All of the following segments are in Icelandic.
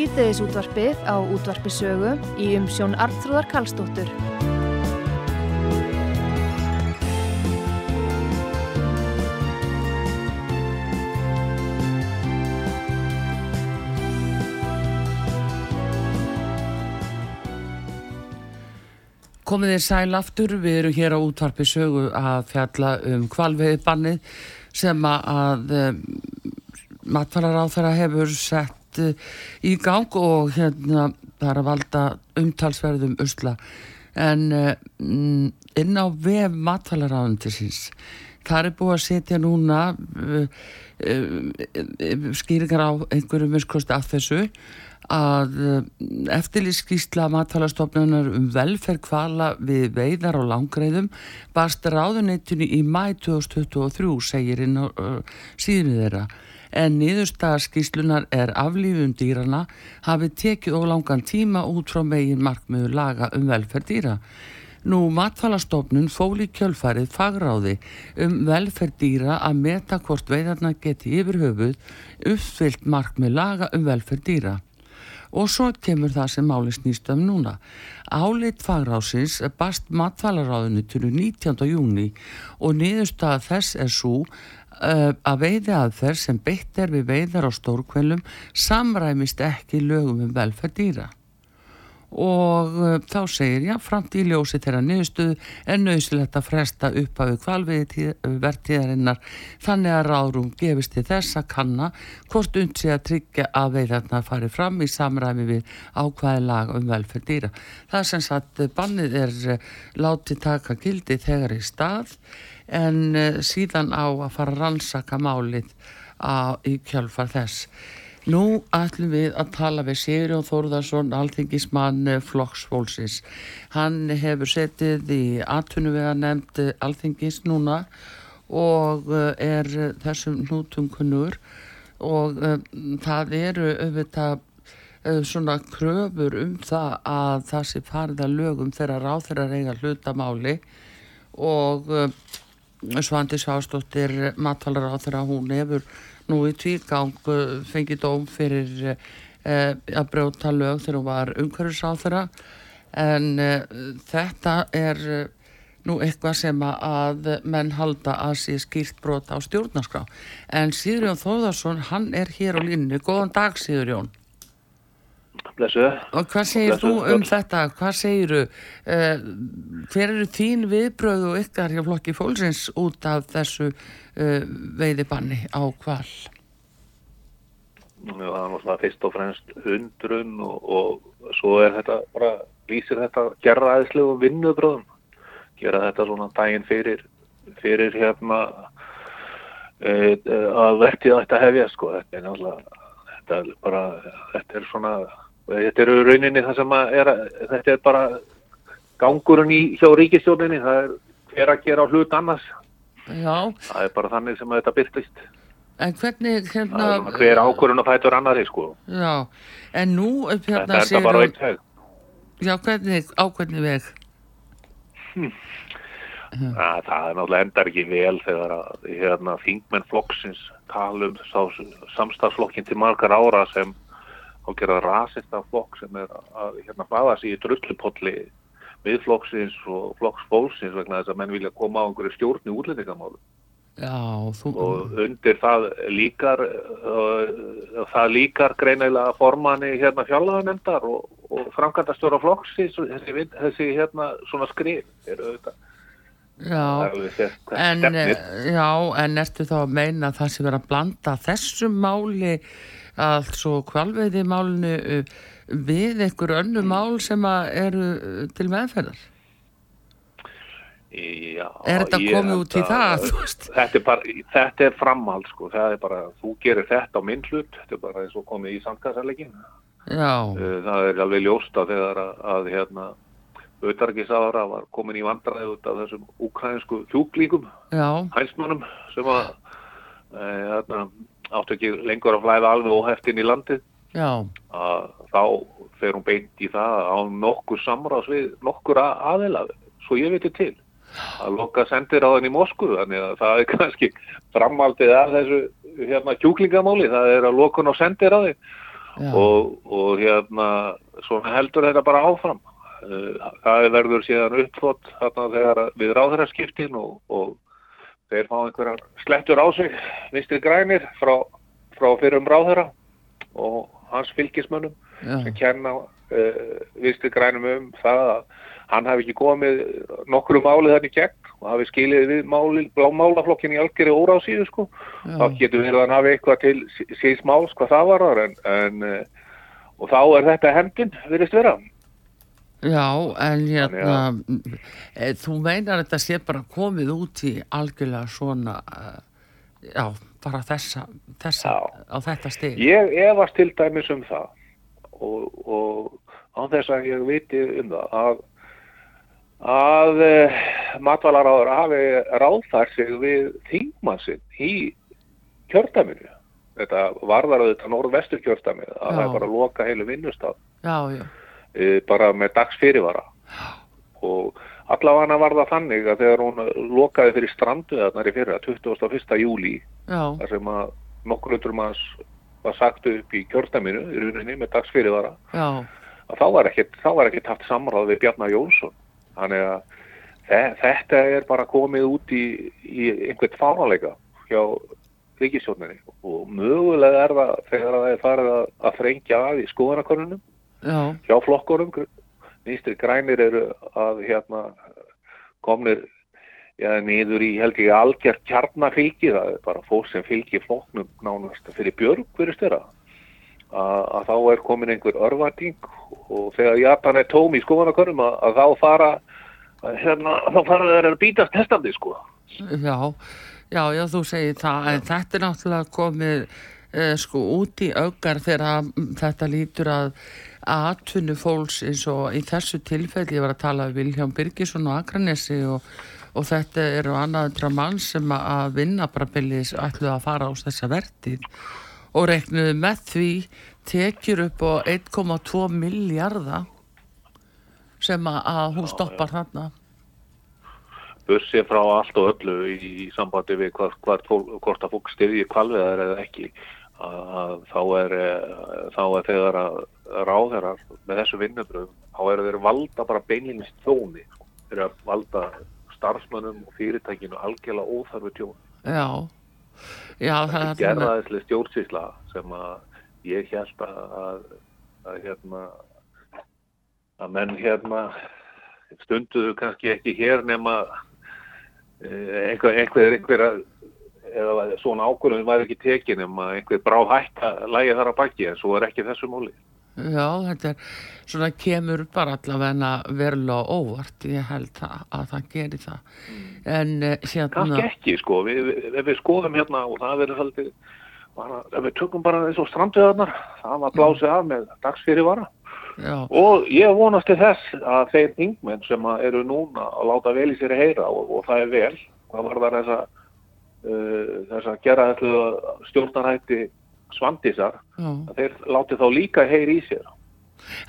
síðdeðis útvarpið á útvarpisögu í umsjón Arnþróðar Kallstóttur. Komið þér sæl aftur, við erum hér á útvarpi sögu að fjalla um kvalveiðbannið sem að um, matfælar á þeirra hefur sett uh, í gang og hérna að valda umtalsverðum usla. En uh, inn á vef matfælar á þessins það er búið að setja núna uh, skýringar á einhverjum miskosti af þessu að eh, eftirlýskísla matfælastofnunar um velferð kvala við veiðar og langreiðum barst ráðuneytinu í mæ 2023 segir inn á uh, síðinu þeirra en niðurstaðarskíslunar er aflífum dýrana hafið tekið og langan tíma út frá megin markmiður laga um velferð dýra. Nú matfælastofnun fóli kjölfarið fagráði um velferð dýra að meta hvort veiðarna geti yfir höfuð uppfyllt markmið laga um velferð dýra og svo kemur það sem máli snýst um núna. Álit fagrásins bast matfælaráðinu til 19. júni og niðurstað þess er svo uh, að veiði aðferð sem beitt er við veiðar á stórkvelum samræmist ekki lögum um velferð dýra og uh, þá segir já, framt í ljósi þeirra niðurstuðu er nöðsilegt að fresta upp af verðtíðarinnar þannig að ráðrum gefist til þess að kanna hvort und sé að tryggja að veiðarna fari fram í samræmi við ákvæði lag um velferð dýra. Það sem sagt bannið er uh, látið taka gildi þegar í stað en síðan á að fara að rannsaka málið á, í kjálfar þess. Nú ætlum við að tala við Sigurjón Þórðarsson, alþingismann eh, Flokksfólksins. Hann hefur setið í aðtunuvega nefnd alþingis núna og eh, er þessum nútum kunnur og uh, það eru auðvitað svona kröfur um það að það sé farið að lögum þegar ráð þeirra reyga hlutamáli og Svandi Svástóttir matvalar á þeirra hún hefur nú í tvígang uh, fengið dóm fyrir uh, að brjóta lög þegar hún var umhverfis á þeirra en uh, þetta er uh, nú eitthvað sem að menn halda að sé skýrt brot á stjórnarskrá. En Sigurjón Þóðarsson hann er hér á línu, góðan dag Sigurjón Blessu. Og hvað segir Blessu. þú um þetta? Hvað segir þú? Uh, hver eru þín viðbröð og ykkar hjá flokki fólksins út af þessu uh, veiðibanni á kval? Það er náttúrulega fyrst og fremst undrun og, og svo er þetta bara, lýsir þetta gerraðislegu vinnubröðum. Gera þetta svona daginn fyrir, fyrir hérna e, að vertið ætti að hefja sko. Þetta er náttúrulega, þetta bara, þetta er svona, þetta eru rauninni það sem að er, þetta er bara gangurinn í hjá ríkistjórninni, það er hver að gera hlut annars. Já, Það er bara þannig sem þetta byrtist. en hvernig Það hérna... er svona hver ákvörðun að fætur annari sko. Já, en nú upp Þetta hérna er bara á einn veg. Já, hvernig, á hvernig veg? Að, það er náttúrulega endar ekki vel þegar að hérna, þingmenn flokksins tala um sá, samstagsflokkin til margar ára sem á gera rasista flokk sem er að hérna, baða sig í drullupolli miðflokksins og flokksfólksins vegna þess að menn vilja koma á einhverju stjórn í útlendingamálu þú... og undir það líkar uh, það líkar greinilega formanni hérna fjárlaganendar og, og framkvæmdastjóra flokksins þessi, þessi hérna svona skrif er auðvitað. Já, sér en, já, en ertu þá að meina að það sé verið að blanda þessu máli altså kvalveiði málinu uh, við einhver önnu mál sem eru uh, til meðferðar? Já, Er þetta komið út í að- það? Þetta er, bara, þetta er framhald sko, það er bara, þú gerir þetta á minn hlut, þetta er bara eins og komið í sandkassalegin. Já, Það er alveg ljóst að þegar að, að hérna, auðarkisáðara var komin í vandræði út af þessum ukrainsku hjúklíkum, hænsmannum, sem að e, hérna, áttu ekki lengur að flæða alveg óheft inn í landið, þá fer hún beint í það á nokkur samráðs við nokkur a- aðila, svo ég veitir til. Að loka sendir á þenni í Moskvu þannig að það er kannski framaldið af þessu hérna kjúklingamáli, það er að lokun á sendir á því og, og hérna svona heldur þetta bara áfram. Uh, það verður síðan uppfótt þarna þegar við ráðhæraskiptin og, og þeir fá einhverjar slettur á sig vinstri grænir frá, frá fyrrum ráðhæra og hans fylgismönnum Já. sem kenna uh, vinstri grænum um það að hann hafi ekki komið nokkru málið þannig gegn og hafi skilið við máli, málaflokkin í algjörði órásíðu sko Já. þá getur verið að hann hafi eitthvað til sí- síðs máls hvað það var en, en uh, og þá er þetta hendin virðist vera Já, en hérna, Þannig e, þú meinar að þetta sé bara komið út í algjörlega svona, uh, já, bara þessa, þessa Já. á þetta stig. ég efast til dæmis um það og, og án þess að ég viti um það að að uh, matvælaráður hafi ráðfært sig við þingmannsinn í kjördæminu þetta varðar auðvitað norðvestur kjördæminu að Já. það er bara að loka heilu vinnustaf Já, já, bara með dags fyrirvara og allavega var það þannig að þegar hún lokaði fyrir stranduðarnar í fyrra 21. júli já, þar sem að nokkur hundur manns var sagt upp í kjördæminu í rauninni með dags fyrirvara þá var ekkert, þá var ekkert haft samráð við Bjarnar Jónsson. Þannig að þe- þetta er bara komið út í, í einhvern fánalega hjá ríkisjóninni og mögulega er það þegar það er farið að, að þrengja að í skoðanakonunum já, hjá flokkurum vinstri grænir eru að hérna komnir ja, niður í held ég algjört kjarnafylgi. Það er bara fólk sem fylgir flokknum nánast fyrir björg hverjast þeirra að, að þá er komin einhver örvating og þegar Japan er tóm í skoðanakörum að, að þá fara að, hérna, þá fara þeir að býtast testandi sko. Já, já, já, þú segir það, en þetta er náttúrulega komið uh, sko út í augar þegar þetta lítur að atvinnu fólks eins og í þessu tilfelli, ég var að tala við Vilján Birgisson og Akranesi og, og þetta eru annaðundra mann sem að- vinna bara byrlis ætlu að fara á þessa vertið og reiknuðu með því tekjur upp á 1,2 miljardar sem að, hún stoppar þarna. Bursið frá allt og öllu í, í sambandi við hvort, að fólk styðji kvalviðar eða ekki að, þá er eh, þá er þegar að ráðherrar með þessu vinnubröðum þá eru þeir valda bara beinlýnist þjóni sko. þeir eru að valda starfsmönnum og fyrirtækinu algjörlega óþarfu tjóni. Já, já það er þarna- gerðaðislega stjórnsýsla sem að ég held að, að, að hérna að menn hérna stunduðu kannski ekki hér nema eh, einhver, einhver, einhver eða svona ákvörðun væri ekki tekin nema einhver brá hætta lægi þar að baki en svo er ekki þessu múli Já, þetta er svona kemur bara allavega verulega óvart, ég held að, að það gerir það. En eh, hérna, ekki sko við, við, ef við skoðum hérna og það verður svolítið bara, ef við tökum bara eins og stranduðarnar það var blásið af með dagsfyrir vara já, Og ég vonast til þess að þeir yngmenn sem að eru núna að láta vel í sér að heyra og, og það er vel, hvað var það þessa, uh, þessa gera þetta stjórnarhætti svandisar, að þeir láti þá líka heyri í sér.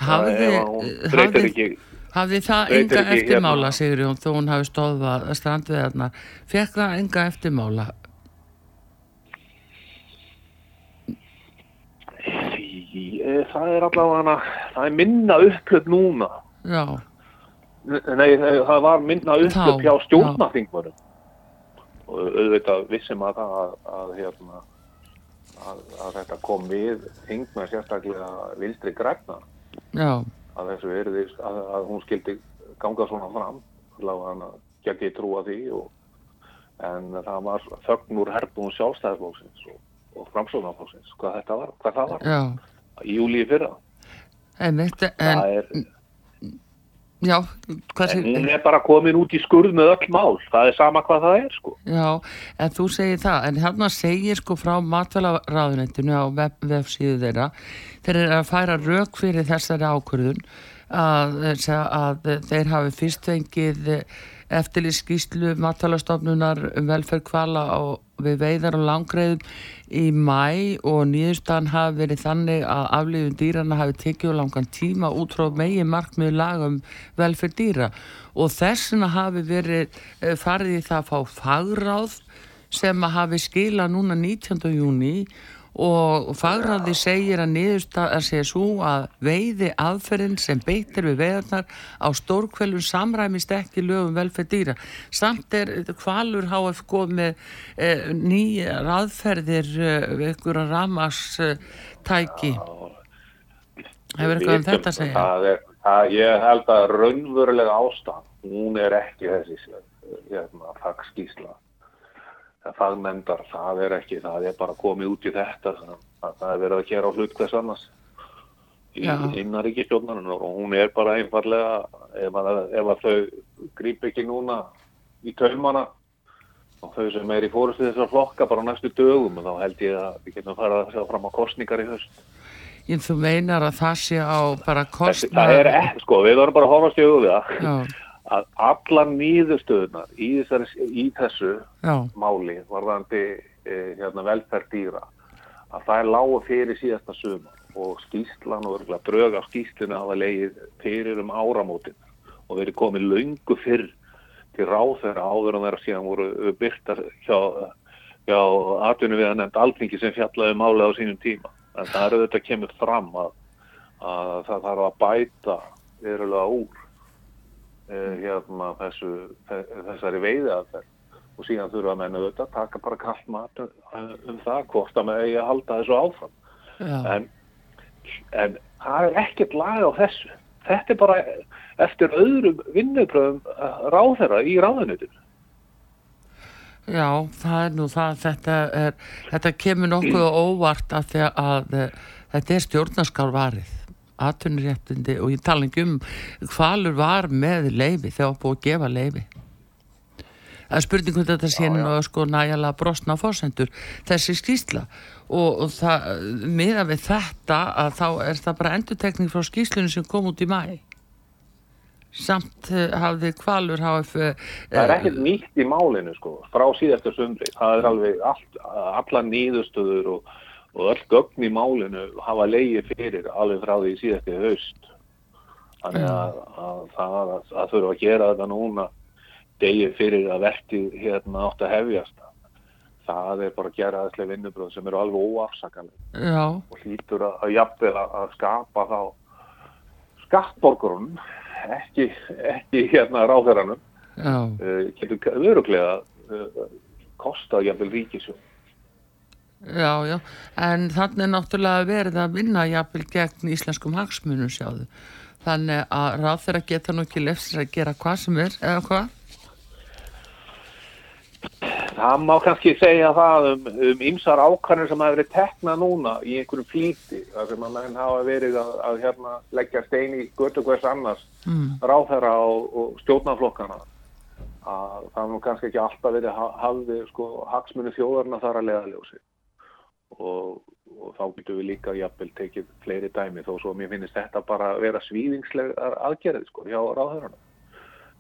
Hafði, að hafði, ekki, hafði það enga ekki eftirmála, hérna. Sigurjón, þó hún hafi stóðað strandveðarna. Fekk það enga eftirmála? Í- eh, það er allavega, það er minna upplöp núna. Já, Nei, það var minna upplöp hjá stjórnarþingmörum. Og auðvitað vissum að það að, að, hérna, að, að þetta kom við þingmenn sérstaklega vilstri græna. að þessu erði að, að hún skildi ganga svona fram allavega hann að gegn ég trúa því og, en það var þögn úr herbúum sjálfstæðarflóksins og, og framsóknarflóksins hvað þetta var, hvað það var já. í júli fyrra Einmitt, en, það er, já, en hún er bara komin út í skurð með öll mál. Það er sama hvað það er sko. Já, en þú segir það, en hérna segir sko frá matvælaráðunetinu á vef, vefsíðu þeirra, þeir eru að færa rauk fyrir þessari ákvörðun að, að þeir hafi fyrst fengið eftirlýskíslu matvælarstofnunar um velferð kvala við veiðar og langreiðum í mæ og nýðustan hafi verið þannig að aflifun dýrana hafi tekið langan tíma út frá megi markmiðu lagum velferð dýra og þessuna hafi verið eh, farið í það að fá fagráð sem hafi skila núna 19. júni og fagraði segir að niðurst að segja svo að veiði aðferðin sem beitir við veiðarnar á stórkvelun samræmist ekki lögum velferð dýra. Samt er kvalur HF góð með eh, nýja aðferðir eh, ykkur að ramastæki. Hefur eitthvað um þetta að segja? Það er, það, ég held að raunverulega ástæðan, hún er ekki þessi hérna, fagskísla það fagnendar, það er ekki, það er bara komið út í þetta, það er verið að gera hlut hvers annars í innaríkistjónarinn og hún er bara einfallega, ef að, ef að þau grýp ekki núna í taumana og þau sem er í fórustu þessar flokka bara næstu dögum og þá held ég að við getum farað að sjá fram á kostningar í höst. Ég þú meinar að það sé á bara kostningar? Það er ekki, sko, við vorum bara að horfa stjóðu við það. Að alla nýðustöðunar í, í þessu Já. máli varðandi e, hérna, velferð dýra að það er lágu fyrir síðasta suma og skýslan og drög af skýslinu hafa leið fyrir um áramótin og verið komið laungu fyrr til ráð þeirra áður en þeirra síðan voru byrtar hjá, hjá atvinni við að nefnd alþingi sem fjallaði um máli á sínum tíma en það eru þetta kemur fram að, að það þarf að bæta verulega úr hérna, þessu, þessari veiði aðferð og síðan þurfa að menna auðvitað að taka bara kallt mat um, um það hvort að með eigi að halda þessu áfram. En, en það er ekkert lag á þessu. Þetta er bara eftir öðrum vinnupröfum eh, ráðherra í ráðunitinu Já, það er nú það þetta, er, þetta kemur nokkuð óvart að, að, að þetta er stjórnarskálvarið aðtunurréttindi og ég tala ekki um hvalur var með leifi þegar búið að gefa leifi það er spurningum þetta sé nú sko næjala brostna fórsendur þessi skýsla og, og það, miða við þetta að þá er það bara endutekning frá skýslunum sem kom út í mæ samt uh, hafði kvalur hafði uh, það er ekkert nýtt í málinu sko frá síðastu sundri það er alveg all, alla nýðustöður og og öll gögn í málinu hafa leiði fyrir alveg frá því síðast í haust. Þannig að, að það að, að þurfa að gera þetta núna degi fyrir að verti hérna átt að hefjast. Það er bara að gera aðslega vinnubröð sem eru alveg óafsakanlega og hlýtur að, að jafnvel að skapa þá skattborgrun ekki, ekki hérna ráðherranum uh, getur öruglega uh, kostað jafnvel ríkisjón Já, já, en þannig er náttúrulega verið að vinna jafnvel gegn íslenskum hagsmunum sjáðu. Þannig að ráð þeirra geta nú ekki lefsir að gera hvað sem er, eða hvað? Það má kannski segja það um, um ymsar ákvæmur sem hafa verið tekna núna í einhverju flíti, þar sem að menn hafa verið að, að hérna, leggja stein í götu hvers annars, mm. ráð þeirra og, og stjórnaflokkana. Að það nú kannski ekki alltaf verið hafði sko, hagsmunni þjóðarna þar að leðaljósi og, og þá getur við líka jafnvel tekið fleiri dæmi þó svo mér finnst þetta bara að vera svíðingslegar aðgerði sko hjá ráðhöruna.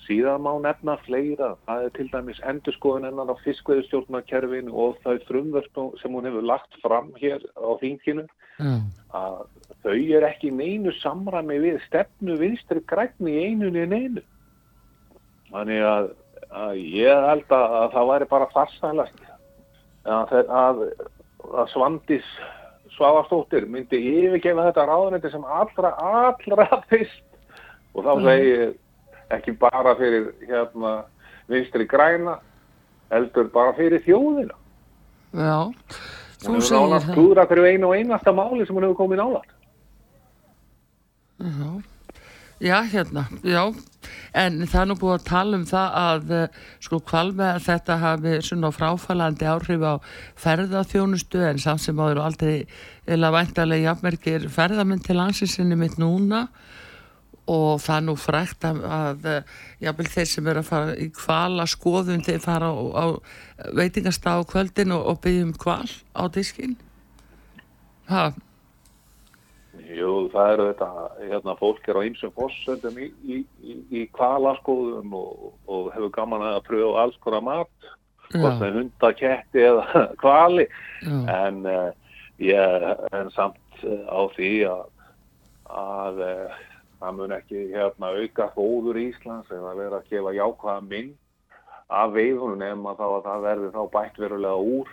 Síðan má nefna fleira, það er til dæmis endurskoðun ennan á fiskveðustjórnarkerfinu og þau frumvörp sem hún hefur lagt fram hér á þinginu mm. að þau er ekki neinu samrami við stefnu vinstri grækni í einunni en einu. Þannig að, að ég held að, að það væri bara farsælast að, að að Svandis Svavastóttir myndi yfirgefa þetta ráðanetti sem allra, allra fyrst. Og þá segi mm. ekki bara fyrir hérna vinstri græna heldur bara fyrir þjóðina. Já, þú segir það. Hún hefur klúðra fyrir einu og einasta máli sem hún hefur komið nálat Já Já, hérna, já, en það er nú búið að tala um það að eh, sko kvalmið að þetta hafi svona fráfælandi áhrif á ferðarþjónustu en samt sem áður aldrei eða væntalega jafnmerkir ferðarmynd til landsinsinni mitt núna og það er nú frækt að, að eh, jábel þeir sem eru að fara í kvala skoðum þeir fara á, á veitingastá kvöldin og, og byggjum kval á diskinn. Það Jú, það eru þetta, hérna, fólk er á ýmsum fórsöndum í, í, í, í kvalaskoðum og, og hefur gaman að pröfa alls konar mat, hvort það er hundaketti eða kvali, en, uh, ég, en samt uh, á því að, að uh, það mun ekki hérna, auka fóður í Íslands eða vera að gefa jákvæða minn af veiðunum nema þá að það verður þá bætt verulega úr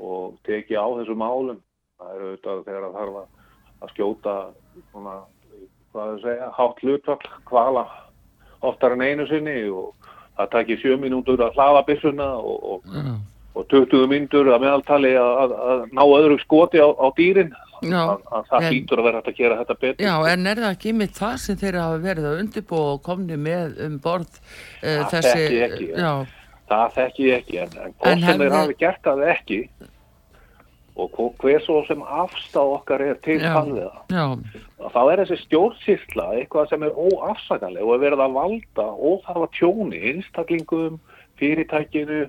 og teki á þessu málum. Það er auðvitað þegar það þarf að, að skjóta svona, hvað er að segja, hátt hlutvall, kvala oftar en einu sinni og það takir sjö mínútur að hlaða byssuna og, og, já, og 20 mínútur að meðaltali að, að, að ná öðru skoti á, á dýrin. já, Að, að það en- hlýtur að vera hægt að gera þetta betur. já, en er það ekki mitt það sem þeir hafa verið að undirbúa og komni með um borð uh, Það þessi, þekki ekki, Það þekki ég ekki, en, hvort sem þeir hafi gert það ekki og hver svo sem afstáð okkar er til já, þá er þessi stjórnsýsla eitthvað sem er óafsakanleg og er verið að valda óþarfa tjóni, einstaklingum, fyrirtækinu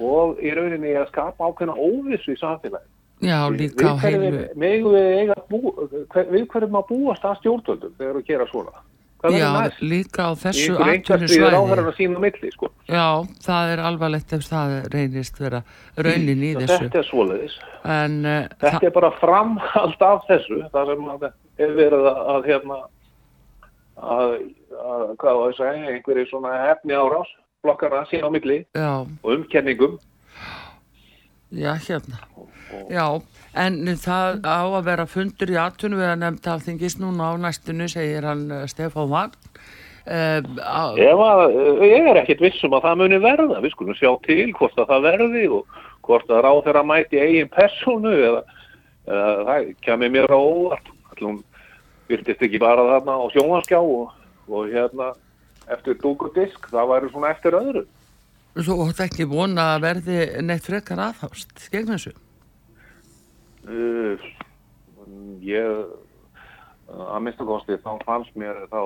og í rauninni að skapa ákveðna óvissu í samfélagi. já, líka á heilu, við- hverjum að búast að stjórnvöldum þegar við gera svona? Já, líka á þessu að sína á milli, sko. Já, það er alvarlegt ef það reynist vera raunin í þessu. Þetta er svoleiðis. En uh, Þetta er bara framhald af þessu, það sem að hefur verið að, að hérna, að, að hvað var þess að segja, einhverju svona hefni árás, blokkara sín á milli já, og umkenningum. Já, hérna. Já, en það á að vera fundur í atvinnu við að nefnda alþingis núna á næstinu, segir hann uh, Stefán Vagn. Uh, Ef að, ég er ekkit vissum að það muni verða, við skulum sjá til hvort að það verði og hvort að ráð þeirra mæti eigin persónu eða, eða það kemur mér á óvart. Hún virtist ekki bara þarna á sjónvarskjá og, og hérna eftir dúkudisk, það væri svona eftir öðru. Svo ótt ekki vona að verði neitt frekar aðhást gegn þessu. Uh, ég að minnstu kosti þá fannst mér þá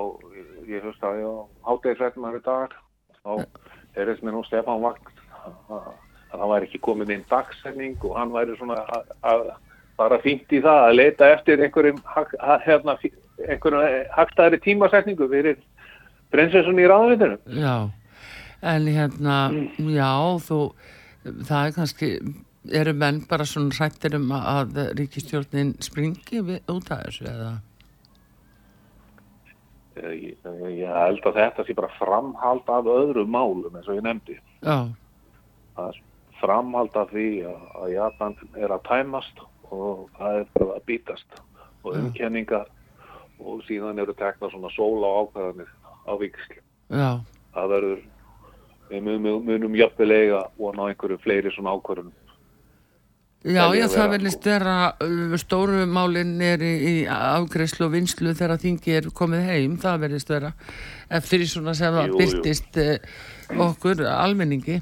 ég höfst að ég hátægisrættum í dag þá er þess með nú Stefán Vagn að það væri ekki komin inn dagsetning og hann væri svona að- bara fínt í það að leita eftir einhverjum hérna, hagstæðri tímasetningu fyrir prinsessun í ráðvitinu Já, en hérna, já, þú, það er kannski, eru menn bara svona hrættir um að ríkistjórnin springi út af þessu eða? ég, ég held að þetta sé bara framhald af öðrum málum eins og ég nefndi. Já, það er framhald af því að, að Japan er að tæmast og það er að bítast og umkenningar og síðan eru tekna svona sóla ákvæðanir á viksli. já, Það verður, við munum, munum jöfnilega og ná einhverju fleiri svona ákvæðunum. já, já, það verðist vera, uh, stóru málinn er í, í afgreyslu og vinslu þegar þingi er komið heim, það verðist vera, eftir því svona sem það byrtist uh, okkur almenningi.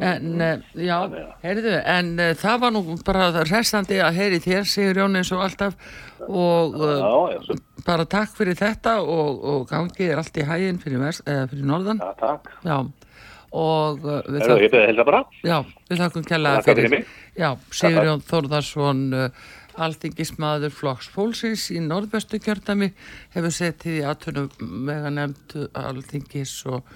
En, uh, já, heyrðu, en uh, það var nú bara resandi að heyri þér, Sigur Jón, eins og alltaf og uh, Já, já, bara takk fyrir þetta og, og gangið er allt í hæginn fyrir, fyrir norðan. já, takk. Já, og við, þakkum Þakka fyrir mig. Já, Sigurjón Þórðarsson, alþingismadur Flokks Fólksins í norðbestu kjördami hefur setið í aðtunum vega nefnd alþingis og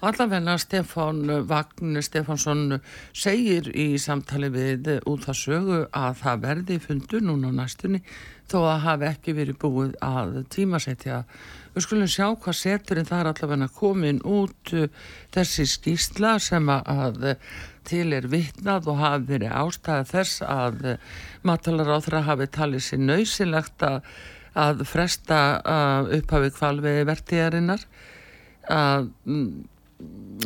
allavegna Stefán Vagn Stefánsson segir í samtali við út það sögu að það verði fundur núna næstunni þó að hafi ekki verið búið að tímasetja. Við skulum sjá hvað seturinn það er allavegna komin út þessi skýrsla sem að, að til er vitnað og hafi verið ástæða þess að matalar á þeirra hafi talið sér nöysilegt að, að fresta upphafi kvalvegi vertíðarinnar að mm,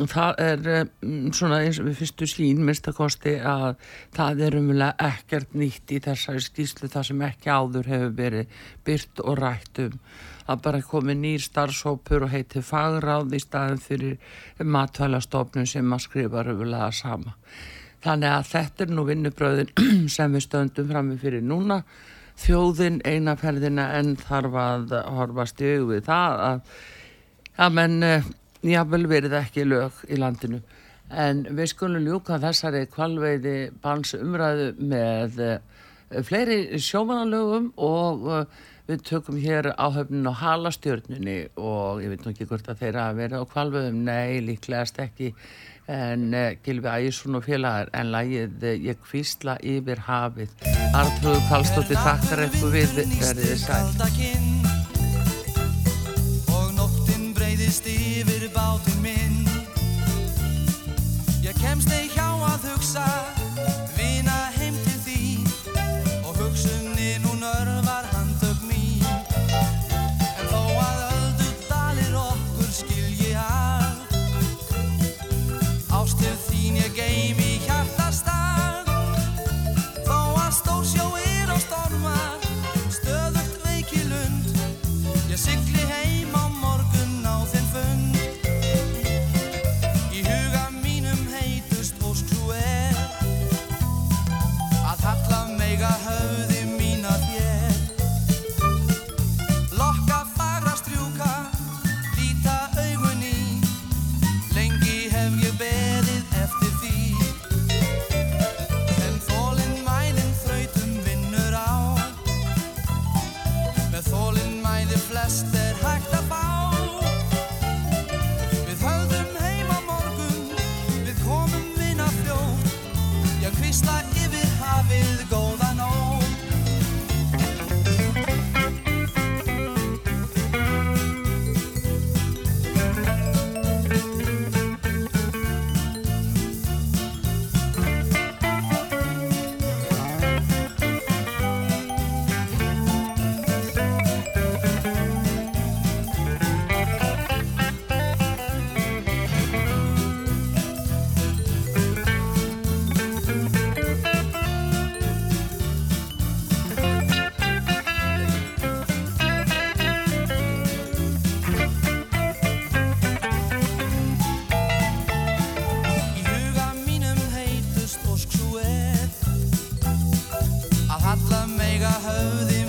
það er mm, svona eins og við fyrstu sín minnstakosti að það er umlega ekkert nýtt í þessari skýslu það sem ekki áður hefur verið byrt og rætt um að bara komi nýr starfsópur og heiti fagráð í staðin fyrir matvælastofnun sem að skrifa umlega sama. Þannig að þetta er nú vinnubröðin sem við stöndum frammi fyrir núna þjóðin einaferðina en þarf að horfast í augum við það að að menn eh, jável verið ekki lög í landinu. En við skulum ljúka þessari kvalveiði bans umræðu með uh, fleiri sjómanalögum og uh, við tökum hér áhöfnin á halastjörnunni. Og ég veit nú ekki hvort að þeirra að vera á kvalveiðum, nei, líklegast ekki. En uh, Gilvi Ægjesson og félagar en lagið uh, Ég kvísla yfir hafið. Artrúður Kallstóttir takkar eitthvað við. Verðið sæl jag höfði